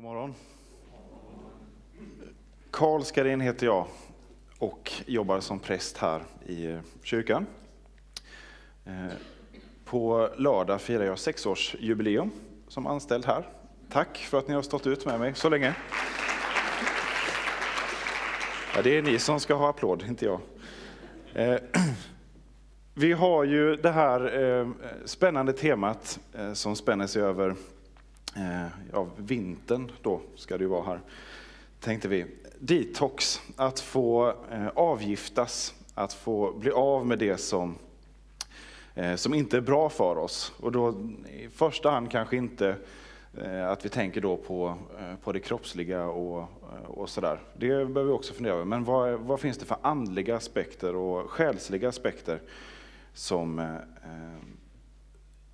God morgon. Karl Skarin heter jag och jobbar som präst här i eh, kyrkan. Eh, på lördag firar jag sexårsjubileum som anställd här. Tack för att ni har stått ut med mig så länge. Ja, det är ni som ska ha applåd, inte jag. Eh, vi har ju det här spännande temat som spänner sig över Eh, ja, vintern då ska det ju vara här, tänkte vi. Detox, att få eh, avgiftas, att få bli av med det som, eh, som inte är bra för oss. Och då i första hand kanske inte att vi tänker då på, på det kroppsliga och, och sådär. Det behöver vi också fundera över. Men vad, vad finns det för andliga aspekter och själsliga aspekter som,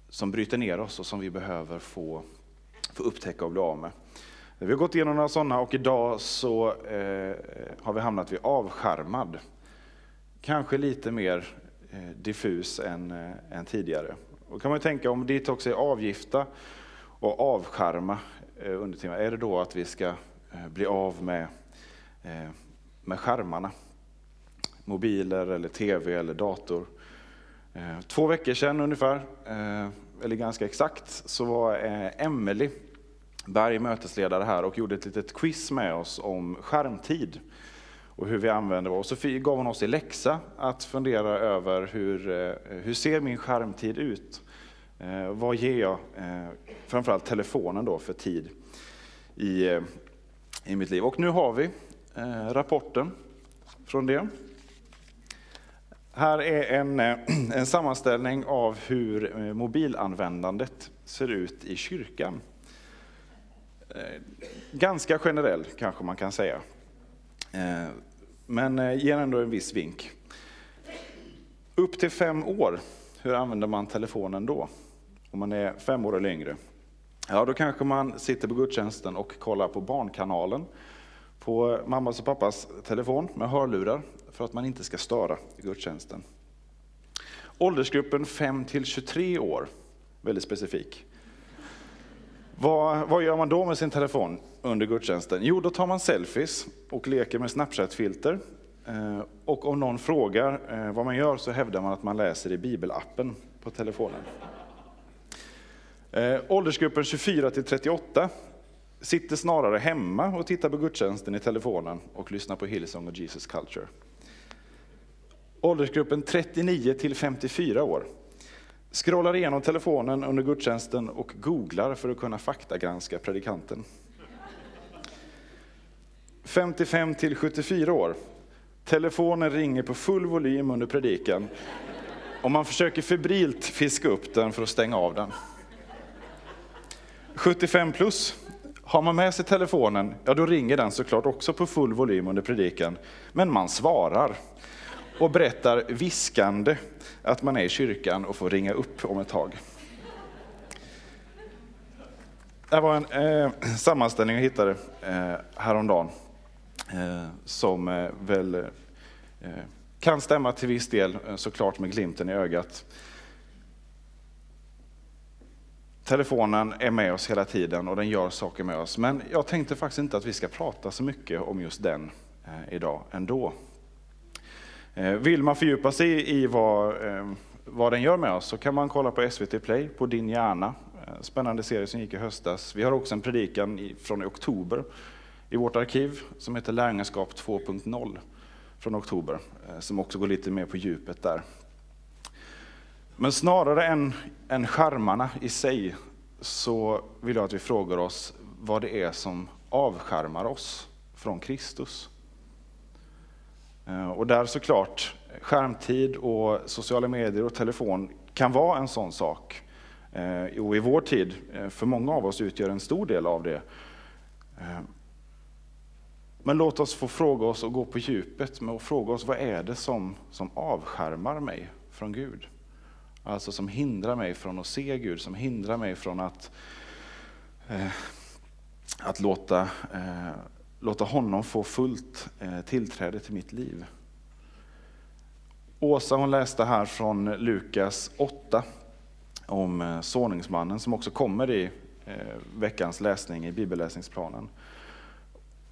som bryter ner oss och som vi behöver få, få upptäcka och bli av med? Vi har gått igenom några sådana och idag så eh, har vi hamnat vid avskärmad. Kanske lite mer eh, diffus än, eh, än tidigare. Då kan man tänka om det också är avgifta och avskärma eh, under är det då att vi ska eh, bli av med, eh, med skärmarna? Mobiler eller tv eller dator. Eh, två veckor sedan ungefär, eh, eller ganska exakt, så var eh, Emelie Berg mötesledare här och gjorde ett litet quiz med oss om skärmtid och hur vi använder vår. Och så gav hon oss i läxa att fundera över hur, eh, hur ser min skärmtid ut? Eh, vad ger jag, eh, framförallt telefonen då, för tid i, i mitt liv? Och nu har vi rapporten från det. Här är en, en sammanställning av hur mobilanvändandet ser ut i kyrkan. Eh, ganska generell kanske man kan säga. Eh, men eh, ger ändå en viss vink. Upp till fem år, hur använder man telefonen då? om man är fem år eller yngre. Ja, då kanske man sitter på gudstjänsten och kollar på Barnkanalen på mammas och pappas telefon med hörlurar för att man inte ska störa gudstjänsten. Åldersgruppen 5 till 23 år, väldigt specifik. Vad, vad, gör man då med sin telefon under gudstjänsten? Jo, då tar man selfies och leker med Snapchat-filter. Eh, och om någon frågar eh, vad man gör så hävdar man att man läser i bibelappen på telefonen. Eh, åldersgruppen 24 till 38 sitter snarare hemma och tittar på gudstjänsten i telefonen och lyssnar på Hillsong och Jesus Culture. Åldersgruppen 39 till 54 år scrollar igenom telefonen under gudstjänsten och googlar för att kunna faktagranska predikanten. 55 till 74 år. Telefonen ringer på full volym under predikan och man försöker febrilt fiska upp den för att stänga av den. 75 plus, har man med sig telefonen, ja då ringer den såklart också på full volym under predikan. Men man svarar och berättar viskande att man är i kyrkan och får ringa upp om ett tag. Det var en eh, sammanställning jag hittade eh, häromdagen eh, som eh, väl eh, kan stämma till viss del eh, såklart med glimten i ögat. Telefonen är med oss hela tiden och den gör saker med oss. Men jag tänkte faktiskt inte att vi ska prata så mycket om just den eh, idag ändå. Eh, vill man fördjupa sig i vad, eh, vad den gör med oss så kan man kolla på SVT Play, på Din hjärna. Eh, spännande serie som gick i höstas. Vi har också en predikan från oktober i vårt arkiv som heter Lärjungaskap 2.0 från oktober, som också går lite mer på djupet där. Men snarare än, än skärmarna i sig så vill jag att vi frågar oss vad det är som avskärmar oss från Kristus. Eh, och där såklart skärmtid och sociala medier och telefon kan vara en sån sak. Eh, och i vår tid, eh, för många av oss, utgör en stor del av det. Men låt oss få fråga oss och gå på djupet med att fråga oss vad är det som, som avskärmar mig från Gud? Alltså som hindrar mig från att se Gud, som hindrar mig från att, eh, att låta, eh, låta honom få fullt eh, tillträde till mitt liv. Åsa hon läste här från Lukas 8 om eh, såningsmannen som också kommer i, eh, veckans läsning i bibelläsningsplanen.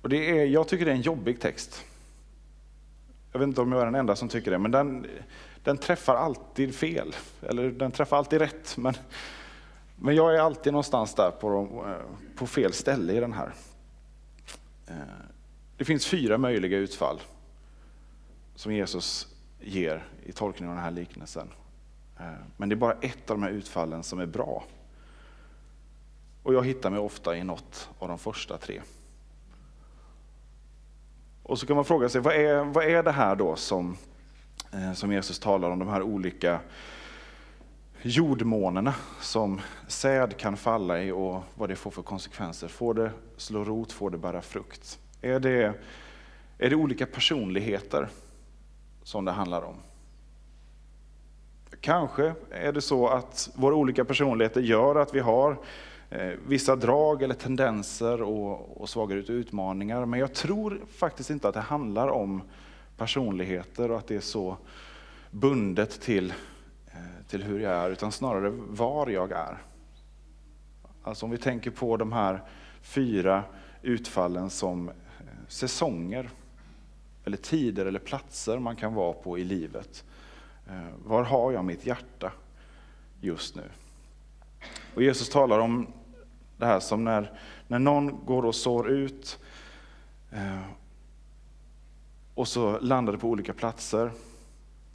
Och det är, jag tycker det är en jobbig text. Jag vet inte om jag är den enda som tycker det, men den, den träffar alltid fel. Eller den träffar alltid rätt. Men, men jag är alltid någonstans där på, på fel ställe i den här. Eh, det finns fyra möjliga utfall som Jesus ger i tolkningen av den här liknelsen. Eh, men det är bara ett av de här utfallen som är bra. Och jag hittar mig ofta i något av de första tre. Och så kan man fråga sig, vad är, vad är det här då som, eh, som Jesus talar om, de här olika jordmånerna som säd kan falla i och vad det får för konsekvenser. Får det slå rot, får det bära frukt? Är det, är det olika personligheter som det handlar om? Kanske är det så att våra olika personligheter gör att vi har eh, vissa drag eller tendenser och, och svagare utmaningar. Men jag tror faktiskt inte att det handlar om personligheter och att det är så bundet till, Eh, till hur jag är, utan snarare var jag är. Alltså om vi tänker på de här fyra utfallen som eh, säsonger, eller tider eller platser man kan vara på i livet. Eh, var har jag mitt hjärta just nu? Och Jesus talar om det här som när, när någon går och sår ut och så landar det på olika platser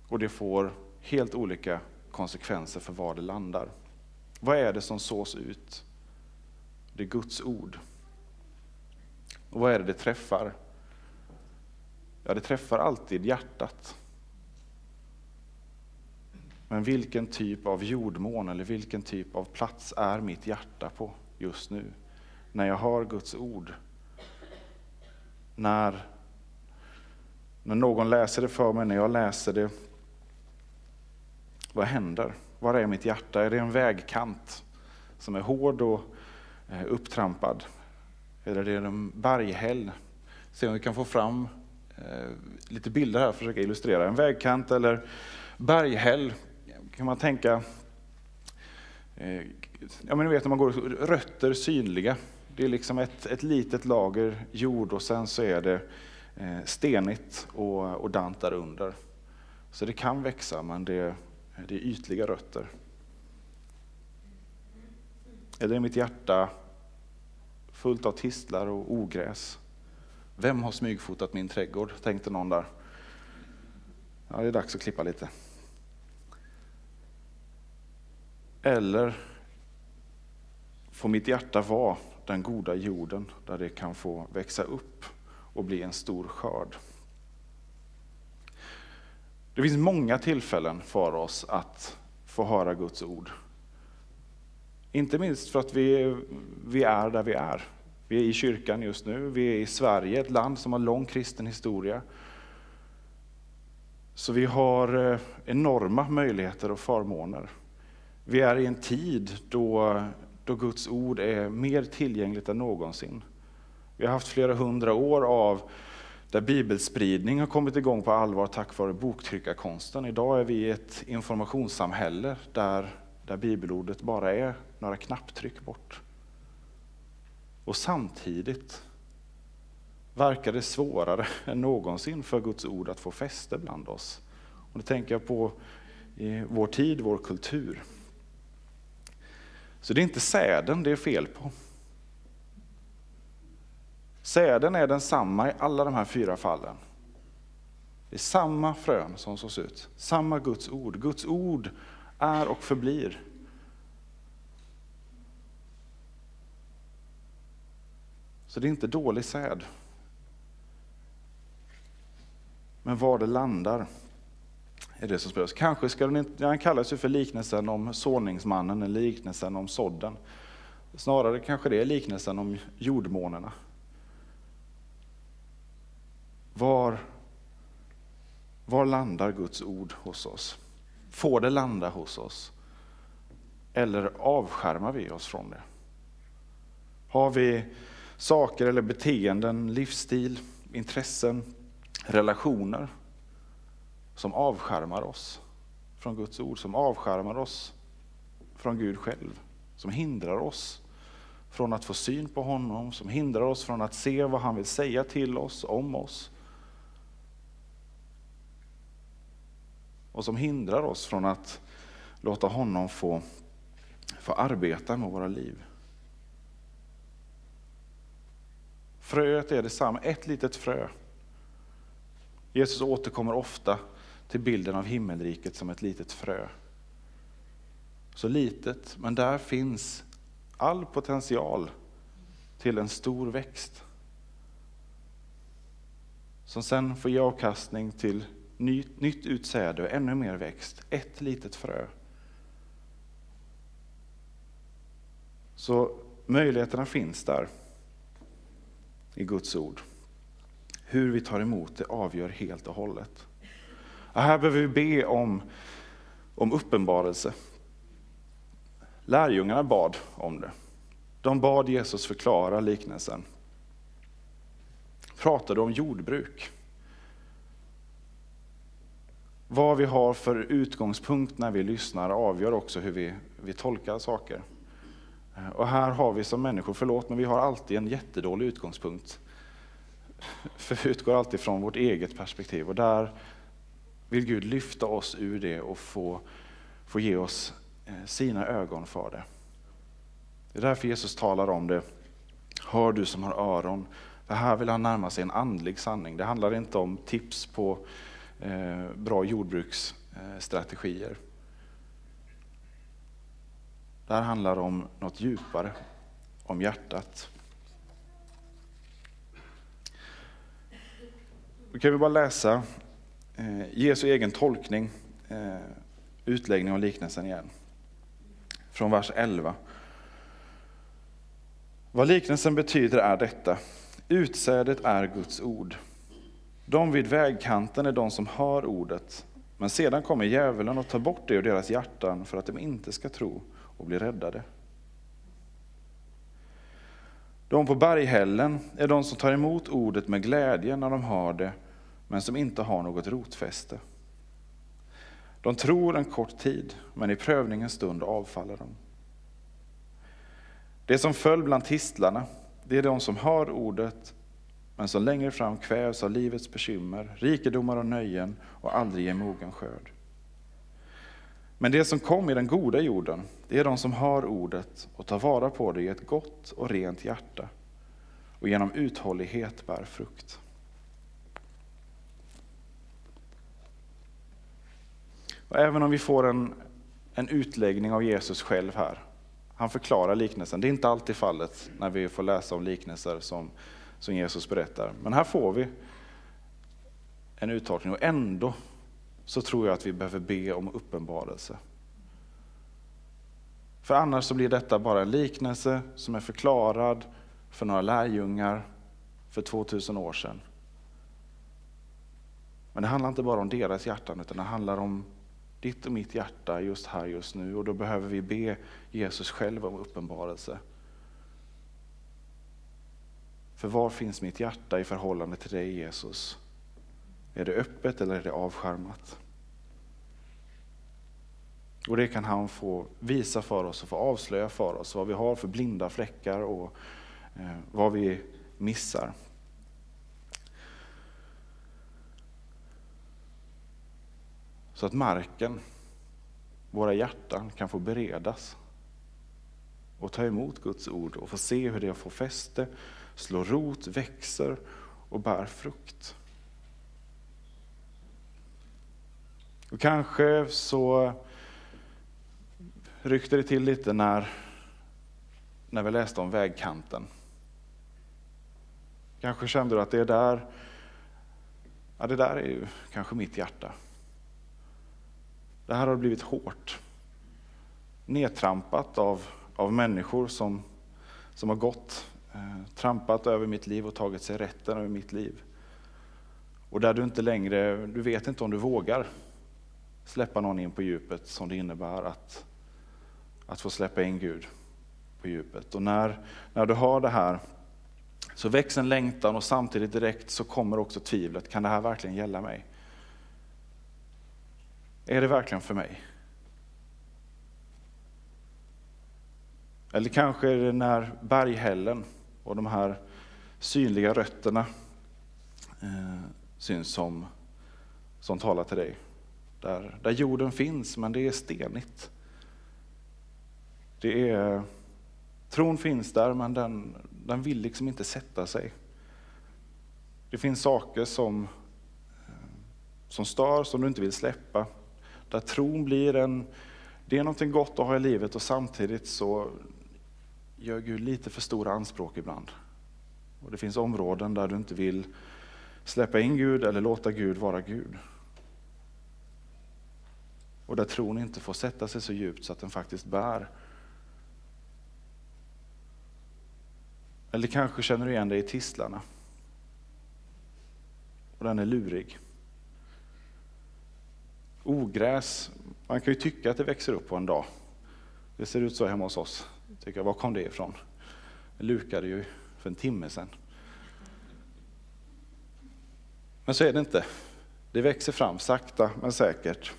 och det får helt olika konsekvenser för var det landar. Vad är det som sås ut? Det är Guds ord. Och vad är det det träffar? Ja, det träffar alltid hjärtat. Men vilken typ av jordmån eller vilken typ av plats är mitt hjärta på just nu? När jag har Guds ord? När, när någon läser det för mig, när jag läser det, vad händer? Var är mitt hjärta? Är det en vägkant som är hård och eh, upptrampad? Eller är det en berghäll? Se om vi kan få fram eh, lite bilder här och försöka illustrera. En vägkant eller berghäll kan man tänka, eh, ja men ni vet när man går, rötter synliga. Det är liksom ett, ett litet lager jord och sen så är det stenigt och, och dant där under. Så det kan växa men det, det är ytliga rötter. Eller är mitt hjärta fullt av tistlar och ogräs? Vem har smygfotat min trädgård? tänkte någon där. Ja, det är dags att klippa lite. Eller får mitt hjärta vara den goda jorden där det kan få växa upp och bli en stor skörd. Det finns många tillfällen för oss att få höra Guds ord. Inte minst för att vi, vi är där vi är. Vi är i kyrkan just nu, vi är i Sverige, ett land som har lång kristen historia. Så vi har eh, enorma möjligheter och förmåner. Vi är i en tid då, då Guds ord är mer tillgängligt än någonsin. Vi har haft flera hundra år av där bibelspridning har kommit igång på allvar tack vare boktryckarkonsten. Idag är vi i ett informationssamhälle där, där bibelordet bara är några knapptryck bort. Och samtidigt verkar det svårare än någonsin för Guds ord att få fäste bland oss. Och då tänker jag på i vår tid, vår kultur. Så det är inte säden det är fel på. Säden är densamma i alla de här fyra fallen. Det är samma frön som sås ut, samma Guds ord. Guds ord är och förblir. Så det är inte dålig säd. Men var det landar är det som spelas. Kanske ska den, inte, den kallas ju för liknelsen om såningsmannen, eller liknelsen om sådden. Snarare kanske det är liknelsen om jordmånerna. Var, var landar Guds ord hos oss? Får det landa hos oss? Eller avskärmar vi oss från det? Har vi saker eller beteenden, livsstil, intressen, relationer som avskärmar oss från Guds ord, som avskärmar oss från Gud själv, som hindrar oss från att få syn på honom, som hindrar oss från att se vad han vill säga till oss, om oss. Och som hindrar oss från att låta honom få, få arbeta med våra liv. Fröet är detsamma, ett litet frö. Jesus återkommer ofta till bilden av himmelriket som ett litet frö. Så litet, men där finns all potential till en stor växt. Som sen får ge avkastning till nytt, nytt utsäde och ännu mer växt. Ett litet frö. Så möjligheterna finns där i Guds ord. Hur vi tar emot det avgör helt och hållet. Och här behöver vi be om, om uppenbarelse. Lärjungarna bad om det. De bad Jesus förklara liknelsen. Pratade om jordbruk. Vad vi har för utgångspunkt när vi lyssnar avgör också hur vi, vi tolkar saker. Eh, och här har vi som människor, förlåt, men vi har alltid en jättedålig utgångspunkt. För vi utgår alltid från vårt eget perspektiv och där vill Gud lyfta oss ur det och få, få ge oss eh, sina ögon för det. Det är därför Jesus talar om det. Hör du som har öron. För här vill han närma sig en andlig sanning. Det handlar inte om tips på Eh, bra jordbruksstrategier. Det här handlar om något djupare, om hjärtat. Då kan vi bara läsa eh, Jesu egen tolkning, eh, utläggning av liknelsen igen. Från vers 11. Vad liknelsen betyder är detta. Utsädet är Guds ord. De vid vägkanten är de som hör ordet, men sedan kommer djävulen och tar bort det ur deras hjärtan för att de inte ska tro och bli räddade. De på berghällen är de som tar emot ordet med glädje när de hör det, men som inte har något rotfäste. De tror en kort tid, men i prövningens stund avfaller de. Det som föll bland tistlarna, det är de som hör ordet, men som längre fram kvävs av livets bekymmer, rikedomar och nöjen och aldrig ger mogen skörd. Men det som kom i den goda jorden, det är de som har ordet och tar vara på det i ett gott och rent hjärta och genom uthållighet bär frukt. Och även om vi får en, en utläggning av Jesus själv här, han förklarar liknelsen. Det är inte alltid fallet när vi får läsa om liknelser som, som Jesus berättar. Men här får vi en uttolkning och ändå så tror jag att vi behöver be om uppenbarelse. För annars så blir detta bara en liknelse som är förklarad för några lärjungar för 2000 år sedan. Men det handlar inte bara om deras hjärtan utan det handlar om ditt och mitt hjärta just här just nu och då behöver vi be Jesus själv om uppenbarelse. För var finns mitt hjärta i förhållande till dig Jesus? Är det öppet eller är det avskärmat? Och det kan han få visa för oss och få avslöja för oss vad vi har för blinda fläckar och eh, vad vi missar. Så att marken, våra hjärtan, kan få beredas och ta emot Guds ord och få se hur det får fäste, slår rot, växer och bär frukt. Och kanske så ryckte det till lite när, när vi läste om vägkanten. Kanske kände du att det där, ja, det där är ju kanske mitt hjärta. Det här har blivit hårt. Nedtrampat av, av människor som, som har gått, trampat över mitt liv och tagit sig rätten över mitt liv. Och där du inte längre, du vet inte om du vågar släppa någon in på djupet som det innebär att, att få släppa in Gud på djupet. Och när, när du har det här så väcks en längtan och samtidigt direkt så kommer också tvivlet. Kan det här verkligen gälla mig? Är det verkligen för mig? Eller kanske är det när berghällen och de här synliga rötterna eh, syns som, som talar till dig. Där, där jorden finns, men det är stenigt. Det är, tron finns där, men den, den vill liksom inte sätta sig. Det finns saker som, eh, som stör, som du inte vill släppa. Där tron blir en, det är någonting gott att ha i livet och samtidigt så gör Gud lite för stora anspråk ibland. Och det finns områden där du inte vill släppa in Gud eller låta Gud vara Gud. Och där tron inte får sätta sig så djupt så att den faktiskt bär. Eller kanske känner du igen dig i tistlarna. Och den är lurig. Ogräs, man kan ju tycka att det växer upp på en dag. Det ser ut så hemma hos oss. Tycker, var kom det ifrån? Det lukade ju för en timme sedan. Men så är det inte. Det växer fram sakta men säkert.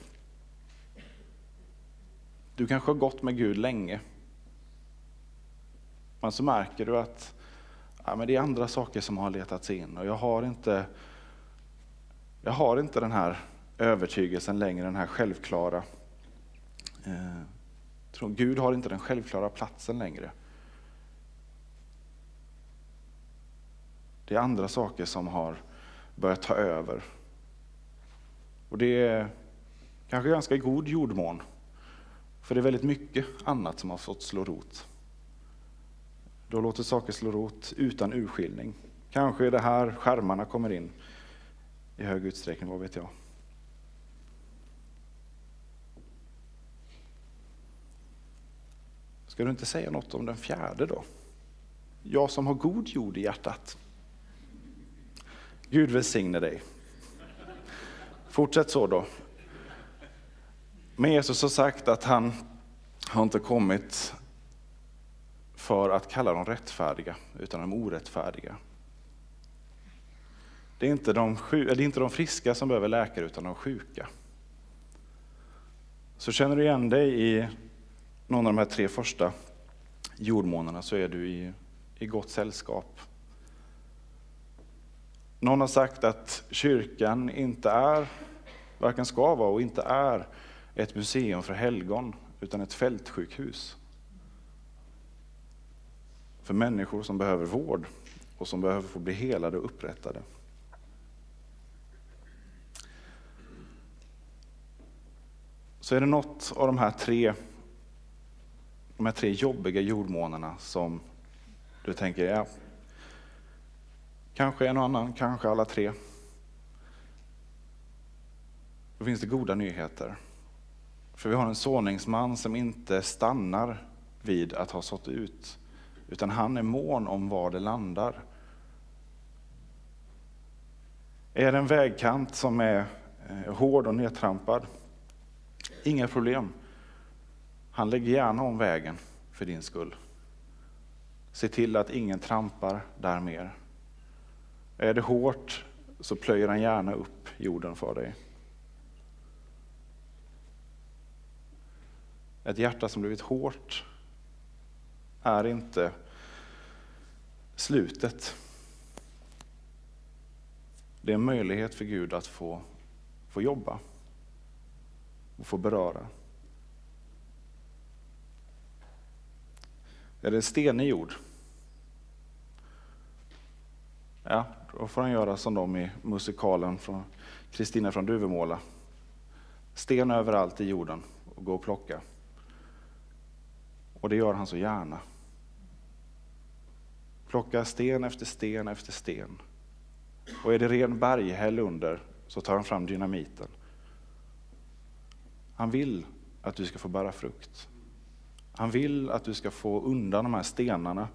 Du kanske har gått med Gud länge. Men så märker du att ja, men det är andra saker som har letat sig in och jag har inte, jag har inte den här övertygelsen längre, den här självklara. Eh, Gud har inte den självklara platsen längre. Det är andra saker som har börjat ta över. Och det är kanske ganska god jordmån. För det är väldigt mycket annat som har fått slå rot. Då låter saker slå rot utan urskiljning. Kanske är det här skärmarna kommer in i hög utsträckning, vad vet jag. Ska du inte säga något om den fjärde då? Jag som har god jord i hjärtat. Gud välsigne dig. Fortsätt så då. Men Jesus har sagt att han har inte kommit för att kalla dem rättfärdiga, utan de orättfärdiga. Det är inte de, det är inte de friska som behöver läkare, utan de sjuka. Så känner du igen dig i någon av de här tre första jordmånarna så är du i, i gott sällskap. Någon har sagt att kyrkan inte är, varken ska vara och inte är ett museum för helgon, utan ett fältsjukhus. För människor som behöver vård och som behöver få bli helade och upprättade. Så är det något av de här tre, de här tre jobbiga jordmånarna som du tänker, ja, kanske en och annan, kanske alla tre. Då finns det goda nyheter. För vi har en såningsman som inte stannar vid att ha sått ut, utan han är mån om var det landar. Är det en vägkant som är eh, hård och nedtrampad, inga problem. Han lägger gärna om vägen för din skull. Se till att ingen trampar där mer. Är det hårt så plöjer han gärna upp jorden för dig. Ett hjärta som blivit hårt är inte slutet. Det är en möjlighet för Gud att få, få jobba och få beröra. Är det stenig jord? Ja, då får han göra som de i musikalen från Kristina från Duvemåla. Sten överallt i jorden och gå och plocka. Och det gör han så gärna. Plocka sten efter sten efter sten. Och är det ren berghäll under så tar han fram dynamiten. Han vill att du ska få bära frukt. Han vill att du ska få undan de här stenarna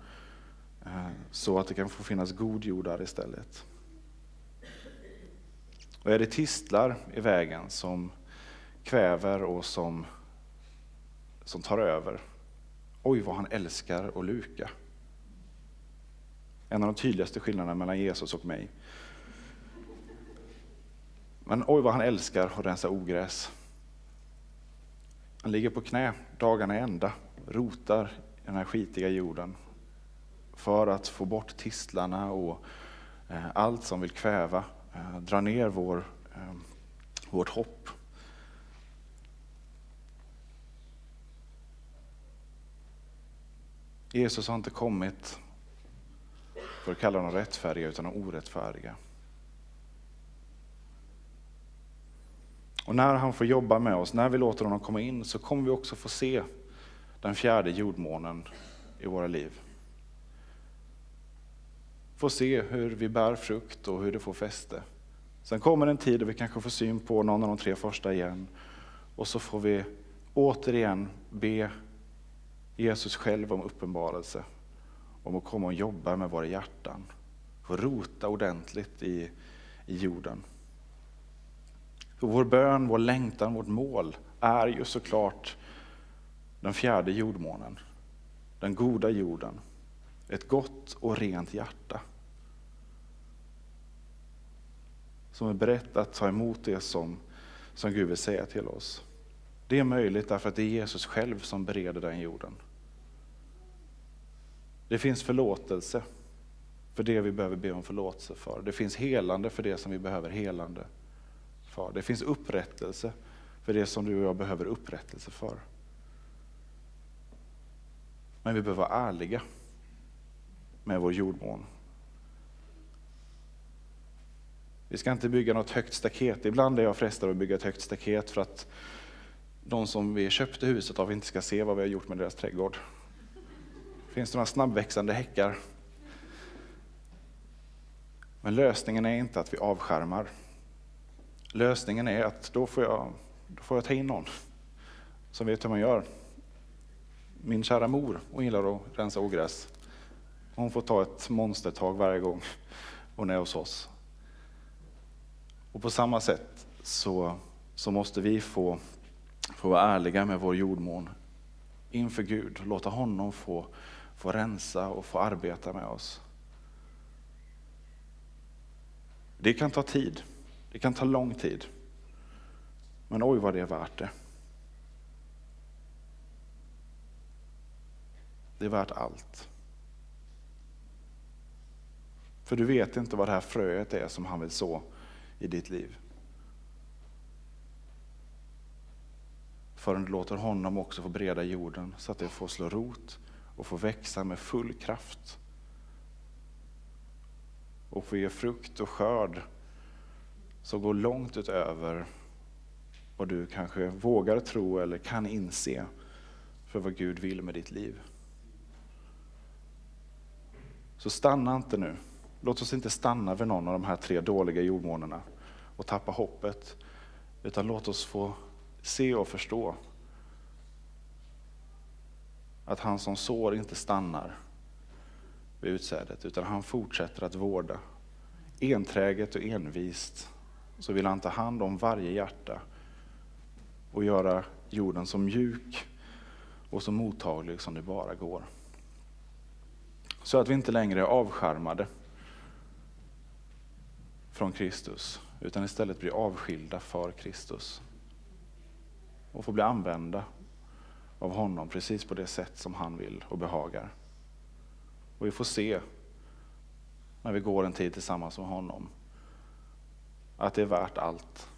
eh, så att det kan få finnas god jord där istället. Och är det tistlar i vägen som kväver och som, som tar över, oj vad han älskar att luka. En av de tydligaste skillnaderna mellan Jesus och mig. Men oj vad han älskar att rensa ogräs. Han ligger på knä dagarna i ända, rotar i den här skitiga jorden. För att få bort tistlarna och eh, allt som vill kväva, eh, dra ner vår, eh, vårt hopp. Jesus har inte kommit för att kalla dem rättfärdiga utan de orättfärdiga. Och när han får jobba med oss, när vi låter honom komma in, så kommer vi också få se den fjärde jordmånen i våra liv. Få se hur vi bär frukt och hur det får fäste. Sen kommer en tid då vi kanske får syn på någon av de tre första igen. Och så får vi återigen be Jesus själv om uppenbarelse. Om att komma och jobba med våra hjärtan. Få rota ordentligt i, i jorden. För vår bön, vår längtan, vårt mål är ju såklart den fjärde jordmånen. Den goda jorden. Ett gott och rent hjärta. Som är berett att ta emot det som, som Gud vill säga till oss. Det är möjligt därför att det är Jesus själv som bereder den jorden. Det finns förlåtelse för det vi behöver be om förlåtelse för. Det finns helande för det som vi behöver helande far. Det finns upprättelse för det som du och jag behöver upprättelse för. Men vi behöver vara ärliga med vår jordmån. Vi ska inte bygga något högt staket. Ibland är jag frestad att bygga ett högt staket för att de som vi köpte huset av inte ska se vad vi har gjort med deras trädgård. Finns det några snabbväxande häckar? Men lösningen är inte att vi avskärmar. Lösningen är att då får jag, då får jag ta in någon som vet hur man gör. Min kära mor, hon gillar att rensa ogräs. Hon får ta ett monstertag varje gång hon är hos oss. Och på samma sätt så, så måste vi få, få vara ärliga med vår jordmån inför Gud. Låta honom få, få rensa och få arbeta med oss. Det kan ta tid. Det kan ta lång tid. Men oj vad det är värt det. Det är värt allt. För du vet inte vad det här fröet är som han vill så i ditt liv. Förrän du låter honom också få breda jorden så att det får slå rot och få växa med full kraft. Och få ge frukt och skörd som går långt utöver vad du kanske vågar tro eller kan inse för vad Gud vill med ditt liv. Så stanna inte nu. Låt oss inte stanna vid någon av de här tre dåliga jordmånerna och tappa hoppet. Utan låt oss få se och förstå att han som sår inte stannar vid utsädet, utan han fortsätter att vårda. Enträget och envist så vill han ta hand om varje hjärta och göra jorden så mjuk och så mottaglig som det bara går. Så att vi inte längre är avskärmade från Kristus, utan istället blir avskilda för Kristus. Och får bli använda av honom precis på det sätt som han vill och behagar. Och vi får se, när vi går en tid tillsammans med honom, att det är värt allt.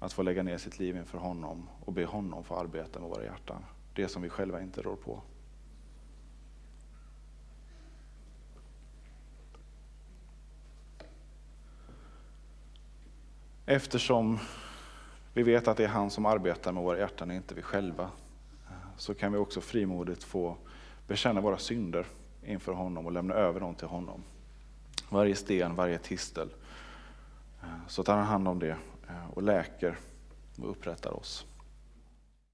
Att få lägga ner sitt liv inför honom och be honom få arbeta med våra hjärtan. Det som vi själva inte rår på. Eftersom vi vet att det är han som arbetar med våra hjärtan och inte vi själva, så kan vi också frimodigt få bekänna våra synder inför honom och lämna över dem till honom. Varje sten, varje tistel. Eh, så tar han hand om det eh, och läker och upprättar oss.